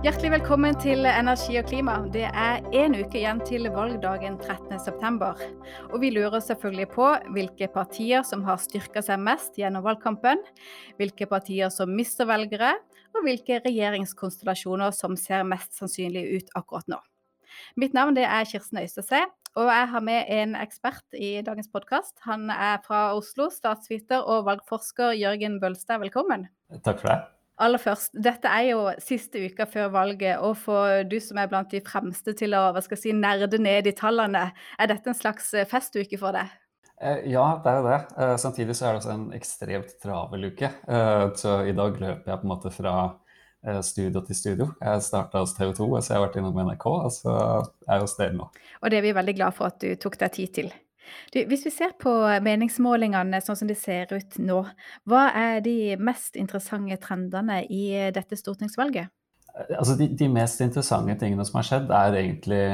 Hjertelig velkommen til Energi og klima. Det er én uke igjen til valgdagen 13.9. Og vi lurer selvfølgelig på hvilke partier som har styrka seg mest gjennom valgkampen, hvilke partier som mister velgere, og hvilke regjeringskonstellasjoner som ser mest sannsynlig ut akkurat nå. Mitt navn er Kirsten Øystese, og jeg har med en ekspert i dagens podkast. Han er fra Oslo, statsviter og valgforsker Jørgen Bølstad. Velkommen. Takk for det. Aller først, dette er jo siste uka før valget, og for du som er blant de fremste til å hva skal jeg si, nerde ned i tallene, er dette en slags eh, festuke for deg? Eh, ja, det er jo det. Eh, samtidig så er det også en ekstremt travel uke. Så i dag løper jeg på en måte fra studio til studio. Jeg starta hos TV 2, så jeg har vært innom NRK, og så er jeg hos dere nå. Og det er vi veldig glad for at du tok deg tid til. Du, hvis vi ser på meningsmålingene sånn som de ser ut nå, hva er de mest interessante trendene i dette stortingsvalget? Altså de, de, mest interessante tingene som har skjedd, er egentlig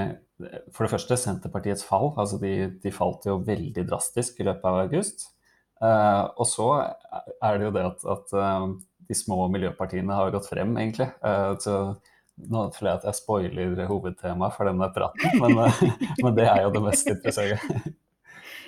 for det første Senterpartiets fall. Altså de, de falt jo veldig drastisk i løpet av august. Uh, og så er det jo det at, at uh, de små miljøpartiene har gått frem, egentlig. Uh, så nå føler jeg at jeg spoiler hovedtemaet for denne praten, men, men det er jo det mest interessante.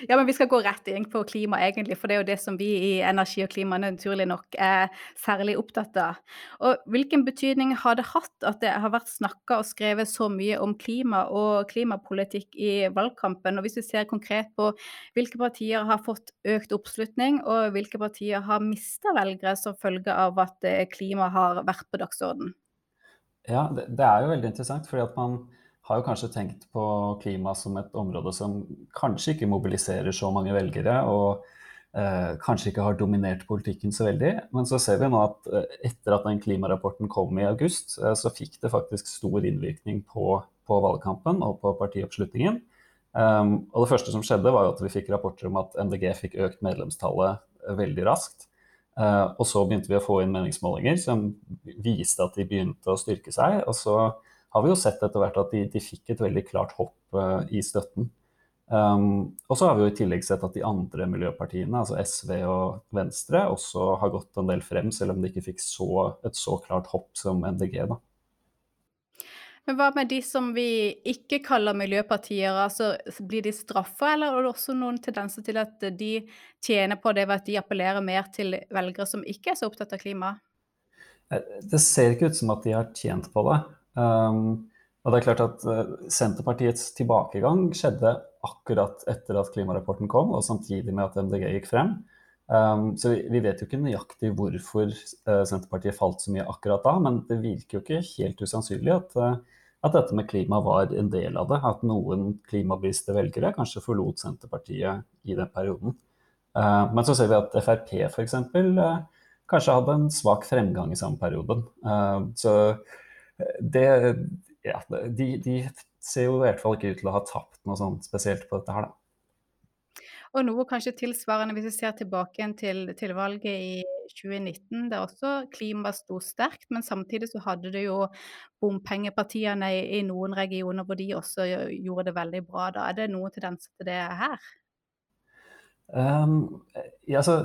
Ja, men vi skal gå rett inn på klima, egentlig, for det er jo det som vi i Energi og klima naturlig nok er særlig opptatt av. Og hvilken betydning har det hatt at det har vært snakka og skrevet så mye om klima og klimapolitikk i valgkampen? Og hvis vi ser konkret på hvilke partier har fått økt oppslutning, og hvilke partier har mista velgere som følge av at eh, klima har vært på dagsorden? Ja, det, det er jo veldig interessant, fordi at man har jo kanskje tenkt på klima som et område som kanskje ikke mobiliserer så mange velgere, og eh, kanskje ikke har dominert politikken så veldig. Men så ser vi nå at eh, etter at den klimarapporten kom i august, eh, så fikk det faktisk stor innvirkning på, på valgkampen og på partioppslutningen. Um, og det første som skjedde, var jo at vi fikk rapporter om at MDG fikk økt medlemstallet eh, veldig raskt. Uh, og så begynte vi å få inn meningsmålinger som viste at de begynte å styrke seg. Og så har vi jo sett etter hvert at de, de fikk et veldig klart hopp uh, i støtten. Um, og så har vi jo i tillegg sett at de andre miljøpartiene, altså SV og Venstre, også har gått en del frem, selv om de ikke fikk så, et så klart hopp som MDG. da. Men hva med de som vi ikke kaller miljøpartier? altså Blir de straffa, eller er det også noen tendenser til at de tjener på det ved at de appellerer mer til velgere som ikke er så opptatt av klima? Eh, det ser ikke ut som at de har tjent på det. Um, og det er klart at uh, Senterpartiets tilbakegang skjedde akkurat etter at klimarapporten kom, og samtidig med at MDG gikk frem. Um, så vi, vi, vet jo ikke nøyaktig hvorfor uh, Senterpartiet falt så mye akkurat da, men det virker jo ikke helt usannsynlig at, uh, at dette med klima var en del av det. At noen klimabevisste velgere kanskje forlot Senterpartiet i den perioden. Uh, men så ser vi at Frp f.eks. Uh, kanskje hadde en svak fremgang i samme perioden. så det, ja, de, de, ser jo i hvert fall ikke ut til å ha tapt noe sånt spesielt på dette her, da. Og noe kanskje tilsvarende hvis vi ser tilbake til, til, valget i 2019, der også klima sto sterkt, men samtidig så hadde det jo bompengepartiene i, i noen regioner hvor de også gjorde det veldig bra. Da er det noen tendenser til det her? Um, ja, altså,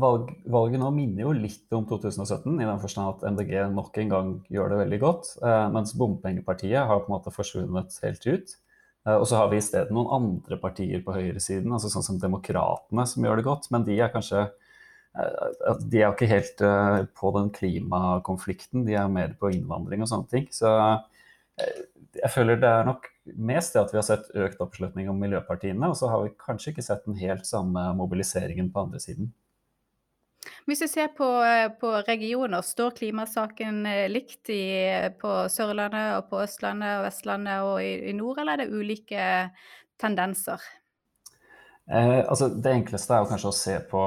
valg, valget nå minner jo litt om 2017, i den forstand at MDG nok en gang gjør det veldig godt. Uh, mens bompengepartiet har på en måte forsvunnet helt ut. Uh, og så har vi i stedet noen andre partier på høyresiden, altså sånn som Demokratene, som gjør det godt. Men de er kanskje uh, De er jo ikke helt på den klimakonflikten, de er mer på innvandring og sånne ting. Så jeg føler det er nok mest det at vi har sett økt oppslutning om miljøpartiene, og så har vi kanskje ikke sett den helt samme mobiliseringen på andre siden. Hvis vi ser på, på regioner, står klimasaken eh, likt i, på Sørlandet og på Østlandet og Vestlandet og i, i nord, eller er det ulike tendenser? Eh, altså det enkleste er jo kanskje å se på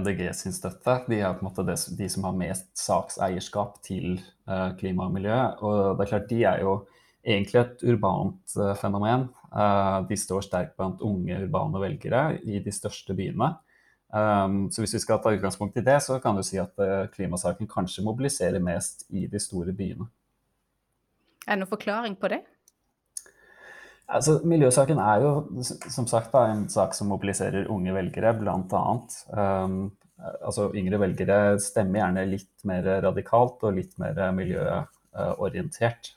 MDG sin støtte. De er på en måte de som har mest sakseierskap til eh, klima og miljø. Og det er klart, de er jo egentlig et urbant uh, fenomen. Uh, de står sterkt blant unge urbane velgere i de største byene. Um, så hvis vi skal ta utgangspunkt i det, så kan du si at klimasaken kanskje mobiliserer mest i de store byene. Er det noen forklaring på det? Altså, miljøsaken er jo som sagt da, en sak som mobiliserer unge velgere, bl.a. Um, altså, yngre velgere stemmer gjerne litt mer radikalt og litt mer miljøorientert. miljøorientert.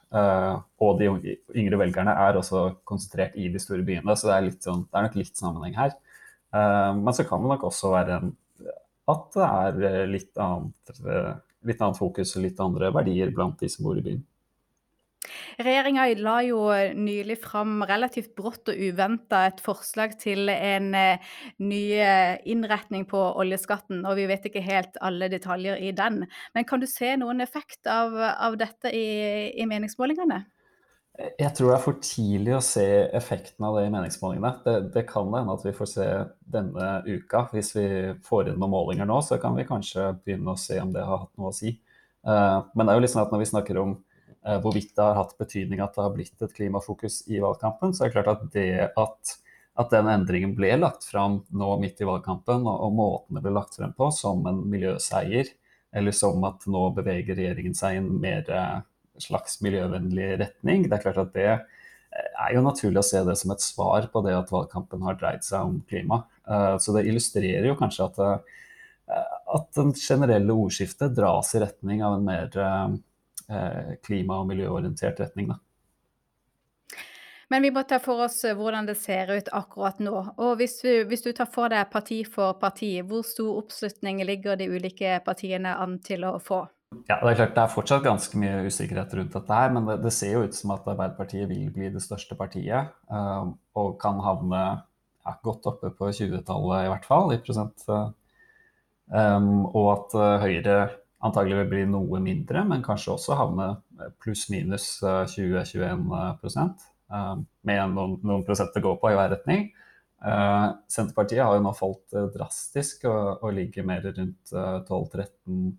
Og de yngre velgerne er også konsentrert i de store byene, så det er, sånn, det er nok litt sammenheng her. Men så kan det nok også være en, at det er litt annet, litt annet fokus og litt andre verdier blant de som bor i byen. Regjeringa la jo nylig fram relativt brått og uventa et forslag til en eh, ny eh, innretning på oljeskatten, og vi vet ikke helt alle detaljer i den. Men kan du se noen effekt av, av dette i, i meningsmålingene? Jeg tror det er for tidlig å se effekten av det i meningsmålingene. Det, det kan hende at vi får se denne uka. Hvis vi får inn noen målinger nå, så kan vi kanskje begynne å se om det har hatt noe å si. Men det er jo liksom at når vi snakker om Eh, hvorvidt det har hatt betydning at det har blitt et klimafokus i valgkampen, så er det klart at det at, at den endringen ble lagt fram nå midt i valgkampen, og, og måten det ble lagt frem på, som en miljøseier, eller som at nå beveger regjeringen seg i en mer eh, slags miljøvennlig retning, det er klart at det eh, er jo naturlig å se det som et svar på det at valgkampen har dreid seg om klima. Så det illustrerer jo kanskje at, at den generelle ordskiftet dras i retning av en mer Eh, klima- og miljøorientert retning. Da. Men vi må ta for oss eh, hvordan det ser ut akkurat nå. Og hvis du, hvis du, tar for deg parti for parti, hvor stor oppslutning ligger de ulike partiene an til å få? Ja, Det er klart det er fortsatt ganske mye usikkerhet rundt dette, her, men det, det ser jo ut som at Arbeiderpartiet vil bli det største partiet. Uh, og kan havne ja, godt oppe på 20-tallet i hvert fall, i prosent. Uh, um, og at uh, Høyre antagelig vil bli noe mindre, men kanskje også havne pluss-minus 20-21 uh, med noen, noen prosent å gå på i hver retning. Senterpartiet har jo nå falt drastisk og, og, ligger mer rundt 12-13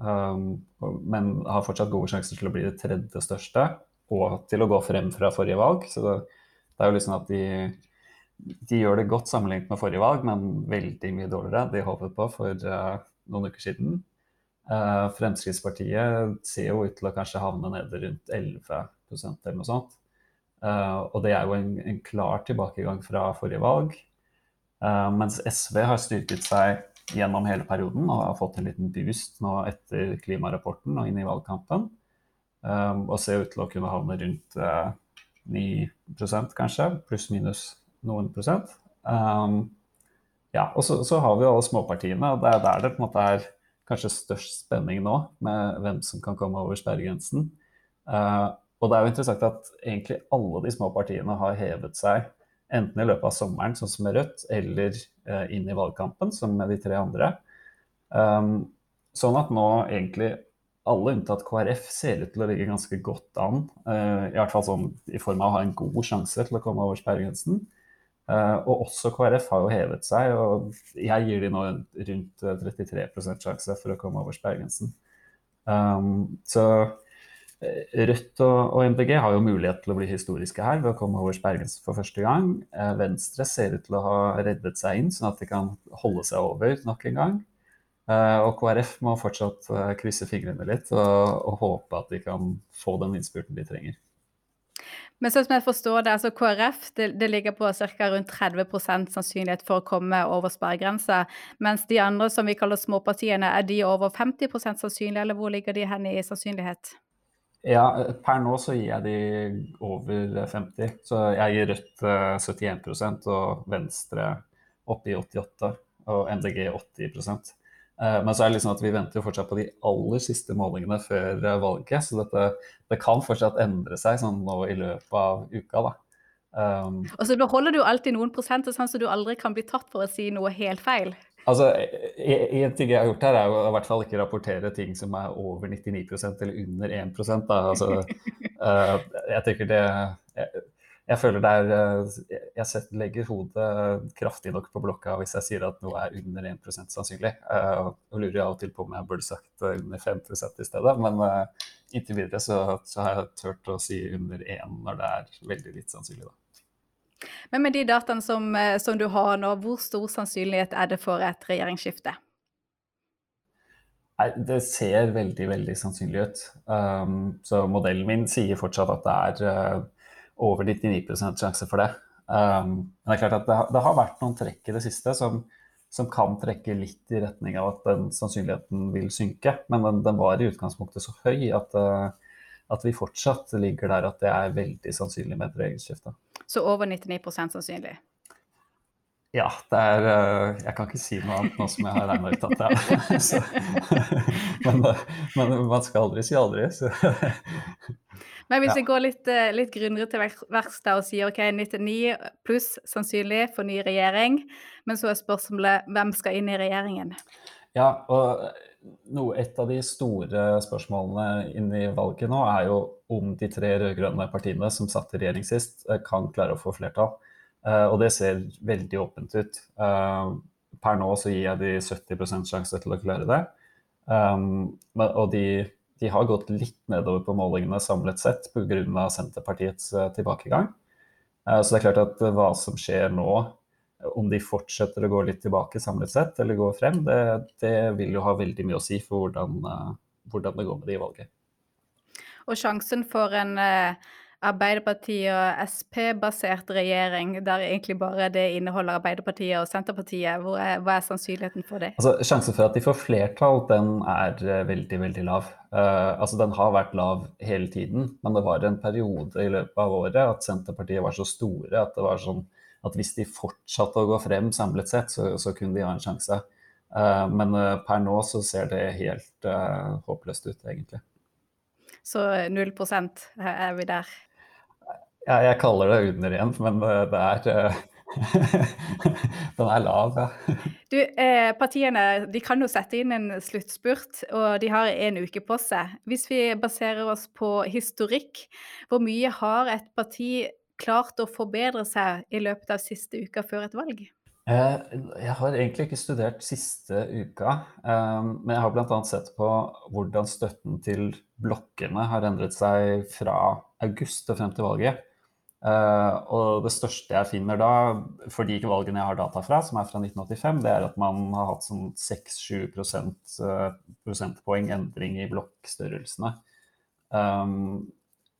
um, men har fortsatt gode sjanser til å bli det tredje største og til å gå frem fra forrige valg. Så det, det er jo liksom at de, de, gjør det godt sammenlignet med forrige valg, men veldig mye dårligere de håpet på for noen uker siden. Uh, Fremskrittspartiet ser jo ut til å kanskje havne nede rundt 11% eller noe sånt. Uh, og det er jo en, en, klar tilbakegang fra forrige valg. Uh, mens SV har styrket seg gjennom hele perioden og har fått en liten boost nå etter klimarapporten og inn i valgkampen. Og ser ut til å kunne havne rundt 9% kanskje, pluss-minus noen prosent. Um, ja, og så, så, har vi alle småpartiene, og det er der det på en måte er kanskje størst spenning nå, med hvem som kan komme over sperregrensen. Uh, og det er jo interessant at egentlig alle de små partiene har hevet seg enten i løpet av sommeren, sånn som med Rødt, eller uh, inn i valgkampen, som med de tre andre. Um, sånn at nå egentlig alle unntatt KrF ser ut til å ligge ganske godt an. Uh, I hvert fall sånn i form av å ha en god sjanse til å komme over sperregrensen. Uh, og også KrF har jo hevet seg, og jeg gir de nå rundt 33 sjanse for å komme over sperregrensen. Um, så eh, Rødt og, og, MDG har jo mulighet til å bli historiske her ved å komme over sperregrensen for første gang. Venstre ser ut til å ha reddet seg inn, sånn at de kan holde seg over nok en gang. Og KrF må fortsatt krysse fingrene litt og, og håpe at de kan få den innspurten de trenger. Men sånn som jeg forstår det, altså KrF det, det ligger på ca. rundt 30% sannsynlighet for å komme over sperregrensa. Mens de andre som vi kaller småpartiene, er de over 50% sannsynlige, eller hvor ligger de hen i sannsynlighet? Ja, per nå så gir jeg de over 50. Så jeg gir Rødt 71 eh, og Venstre oppe i 88 og MDG 80 Eh, men så er det liksom at vi venter jo fortsatt på de aller siste målingene før eh, valget. Så dette, det kan fortsatt endre seg sånn nå i løpet av uka. da. Um, og så beholder du alltid noen prosenter, sånn så du aldri kan bli tatt for å si noe helt feil? Altså, En ting jeg har gjort her, er jo i hvert fall ikke rapportere ting som er over 99% eller under 1 da. Altså, uh, jeg tenker det jeg, jeg føler det er eh, Jeg legger hodet kraftig nok på blokka hvis jeg sier at noe er under 1 sannsynlig. Uh, og lurer av og til på om jeg burde sagt under 5 i stedet. Men uh, inntil videre så, så, har jeg turt å si under 1 når det er veldig litt sannsynlig, da. Men med de dataene som, som du har nå, hvor stor sannsynlighet er det for et regjeringsskifte? Nei, Det ser veldig veldig sannsynlig ut. Um, så modellen min sier fortsatt at det er uh, over 99 sjanse for det. Um, men det er klart at det, det, har vært noen trekk i det siste som, som kan trekke litt i retning av at den sannsynligheten vil synke. Men den, den var i utgangspunktet så høy at, uh, at, vi fortsatt ligger der at det er veldig sannsynlig med et regelskifte. Så over 99% sannsynlig? Ja, det er uh, Jeg kan ikke si noe annet nå som jeg har regna ut at det er. men, men, man skal aldri si aldri. Så. Men hvis ja. vi går litt, eh, litt grunnere til verks og sier ok, 99 pluss sannsynlig for ny regjering, men så er spørsmålet hvem skal inn i regjeringen? Ja, og noe, et av de store spørsmålene inn i valget nå er jo om de tre rød-grønne partiene som satt i regjering sist, eh, kan klare å få flertall. Og det ser veldig åpent ut. Per nå så gir jeg de 70 sjanse til å klare det. Um, og de de har gått litt nedover på målingene samlet sett pga. Senterpartiets eh, tilbakegang. Eh, så det er klart at eh, hva som skjer nå, om de fortsetter å gå litt tilbake samlet sett eller går frem, det, det vil jo ha veldig mye å si for hvordan, hvordan det går med de i valget. Og sjansen for en Arbeiderpartiet og Sp-basert regjering, der egentlig bare det inneholder Arbeiderpartiet og Senterpartiet. Er, hva er sannsynligheten for det? Altså, Sjansen for at de får flertall, den er uh, veldig, veldig lav. Uh, altså, Den har vært lav hele tiden, men det var en periode i løpet av året at Senterpartiet var så store at det var sånn at hvis de fortsatte å gå frem samlet sett, så, så kunne de ha en sjanse. Uh, men per nå så ser det helt håpløst ut, egentlig. Så 0% er vi der? Ja, jeg kaller det under igjen, men det er eh, Den er lav, ja. Du, eh, partiene de kan jo sette inn en sluttspurt, og de har en uke på seg. Hvis vi baserer oss på historikk, hvor mye har et parti klart å forbedre seg i løpet av siste uka før et valg? Eh, jeg har egentlig ikke studert siste uka, men jeg har bl.a. sett på hvordan støtten til blokkene har endret seg fra august og frem til valget. Uh, og det største jeg finner da, for de valgene jeg har data fra, som er fra 1985, det er at man har hatt sånn 6-7 uh, prosentpoeng endring i blokkstørrelsene. Um,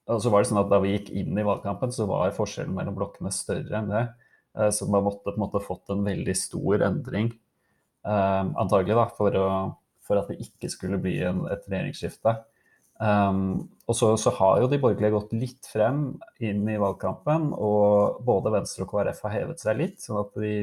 og så var det sånn at Da vi gikk inn i valgkampen, så var forskjellen mellom blokkene større enn det. Uh, så man måtte på en måte fått en veldig stor endring, antagelig, da, for, å, for, at det ikke skulle bli en, et regjeringsskifte. Um, og så, så, har jo de borgerlige gått litt frem inn i valgkampen, og både Venstre og KrF har hevet seg litt, sånn at de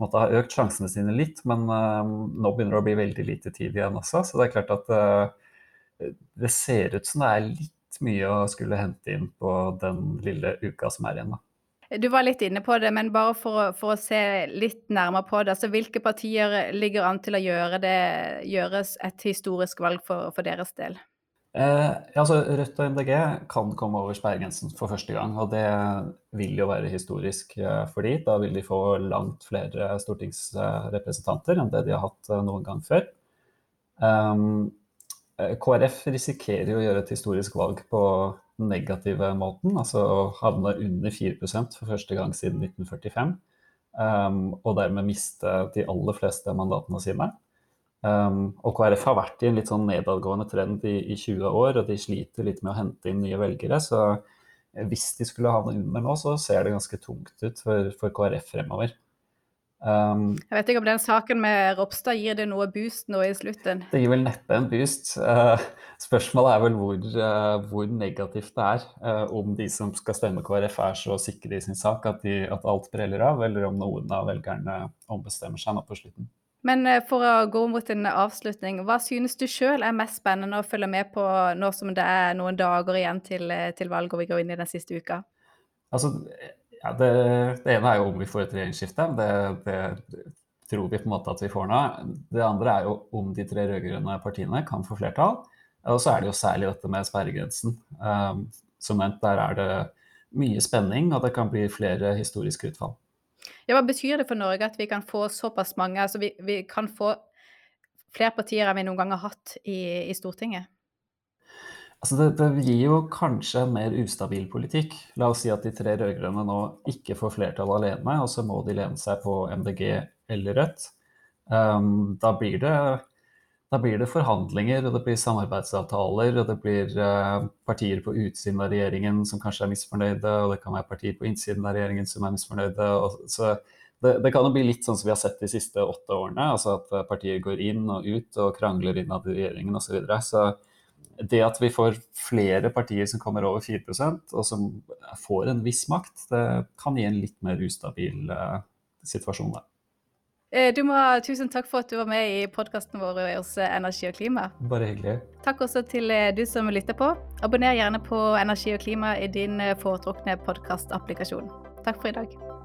måte, har økt sjansene sine litt. Men um, nå begynner det å bli veldig lite tid igjen også, så det er klart at uh, det ser ut som det er litt mye å skulle hente inn på den lille uka som er igjen. da. Du var litt inne på det, men bare for å, for å se litt nærmere på det. altså Hvilke partier ligger an til å gjøre det, gjøres et historisk valg for, for deres del? Eh, altså Rødt og MDG kan komme over sperregrensen for første gang. Og det vil jo være historisk eh, for de. Da vil de få langt flere stortingsrepresentanter enn det de har hatt eh, noen gang før. Um, eh, KrF risikerer å gjøre et historisk valg på den negative måten. Altså å havne under 4% for første gang siden 1945. Um, og dermed miste de aller fleste mandatene sine. Um, og KrF har vært i en litt sånn nedadgående trend i, i, 20 år, og de sliter litt med å hente inn nye velgere. Så hvis de skulle havne under nå, så ser det ganske tungt ut for, for KrF fremover. Um, jeg vet ikke om den saken med Ropstad gir det noe boost nå i slutten? Det gir vel neppe en boost. Uh, spørsmålet er vel hvor, uh, hvor negativt det er. Uh, om de som skal stemme KrF er så sikre i sin sak at, de, at alt preller av, eller om noen av velgerne ombestemmer seg nå på slutten. Men eh, for å gå mot en avslutning, hva synes du sjøl er mest spennende å følge med på nå som det er noen dager igjen til, eh, til valget og vi går inn i den siste uka? Altså, ja, det, det, ene er jo om vi får et regjeringsskifte. Det, det, tror vi på en måte at vi får nå. Det andre er jo om de tre rød-grønne partiene kan få flertall. Og så er det jo særlig dette med sperregrensen. Um, som nevnt, der er det mye spenning, og det kan bli flere historiske utfall. Ja, hva betyr det for Norge at vi kan få såpass mange Altså vi, vi kan få flere partier enn vi noen gang har hatt i, i Stortinget? Altså det, det, gir jo kanskje en mer ustabil politikk. La oss si at de tre rød-grønne nå ikke får flertall alene, og så må de lene seg på MDG eller Rødt. Um, da blir det da blir det forhandlinger, og det blir samarbeidsavtaler, og det blir uh, partier på utsiden av regjeringen som kanskje er misfornøyde, og det kan være partier på innsiden av regjeringen som er misfornøyde. Så det, det, kan jo bli litt sånn som vi har sett de siste åtte årene. altså At partier går inn og ut og krangler innad i regjeringen osv. Så, videre. så det at vi får flere partier som kommer over 4% og som får en viss makt, det kan gi en litt mer ustabil uh, situasjon. Da. Eh, du må ha Tusen takk for at du var med i podkasten vår hos Energi og klima. Bare hyggelig. Takk også til eh, du som lytter på. Abonner gjerne på Energi og klima i din foretrukne podkastapplikasjon. Takk for i dag.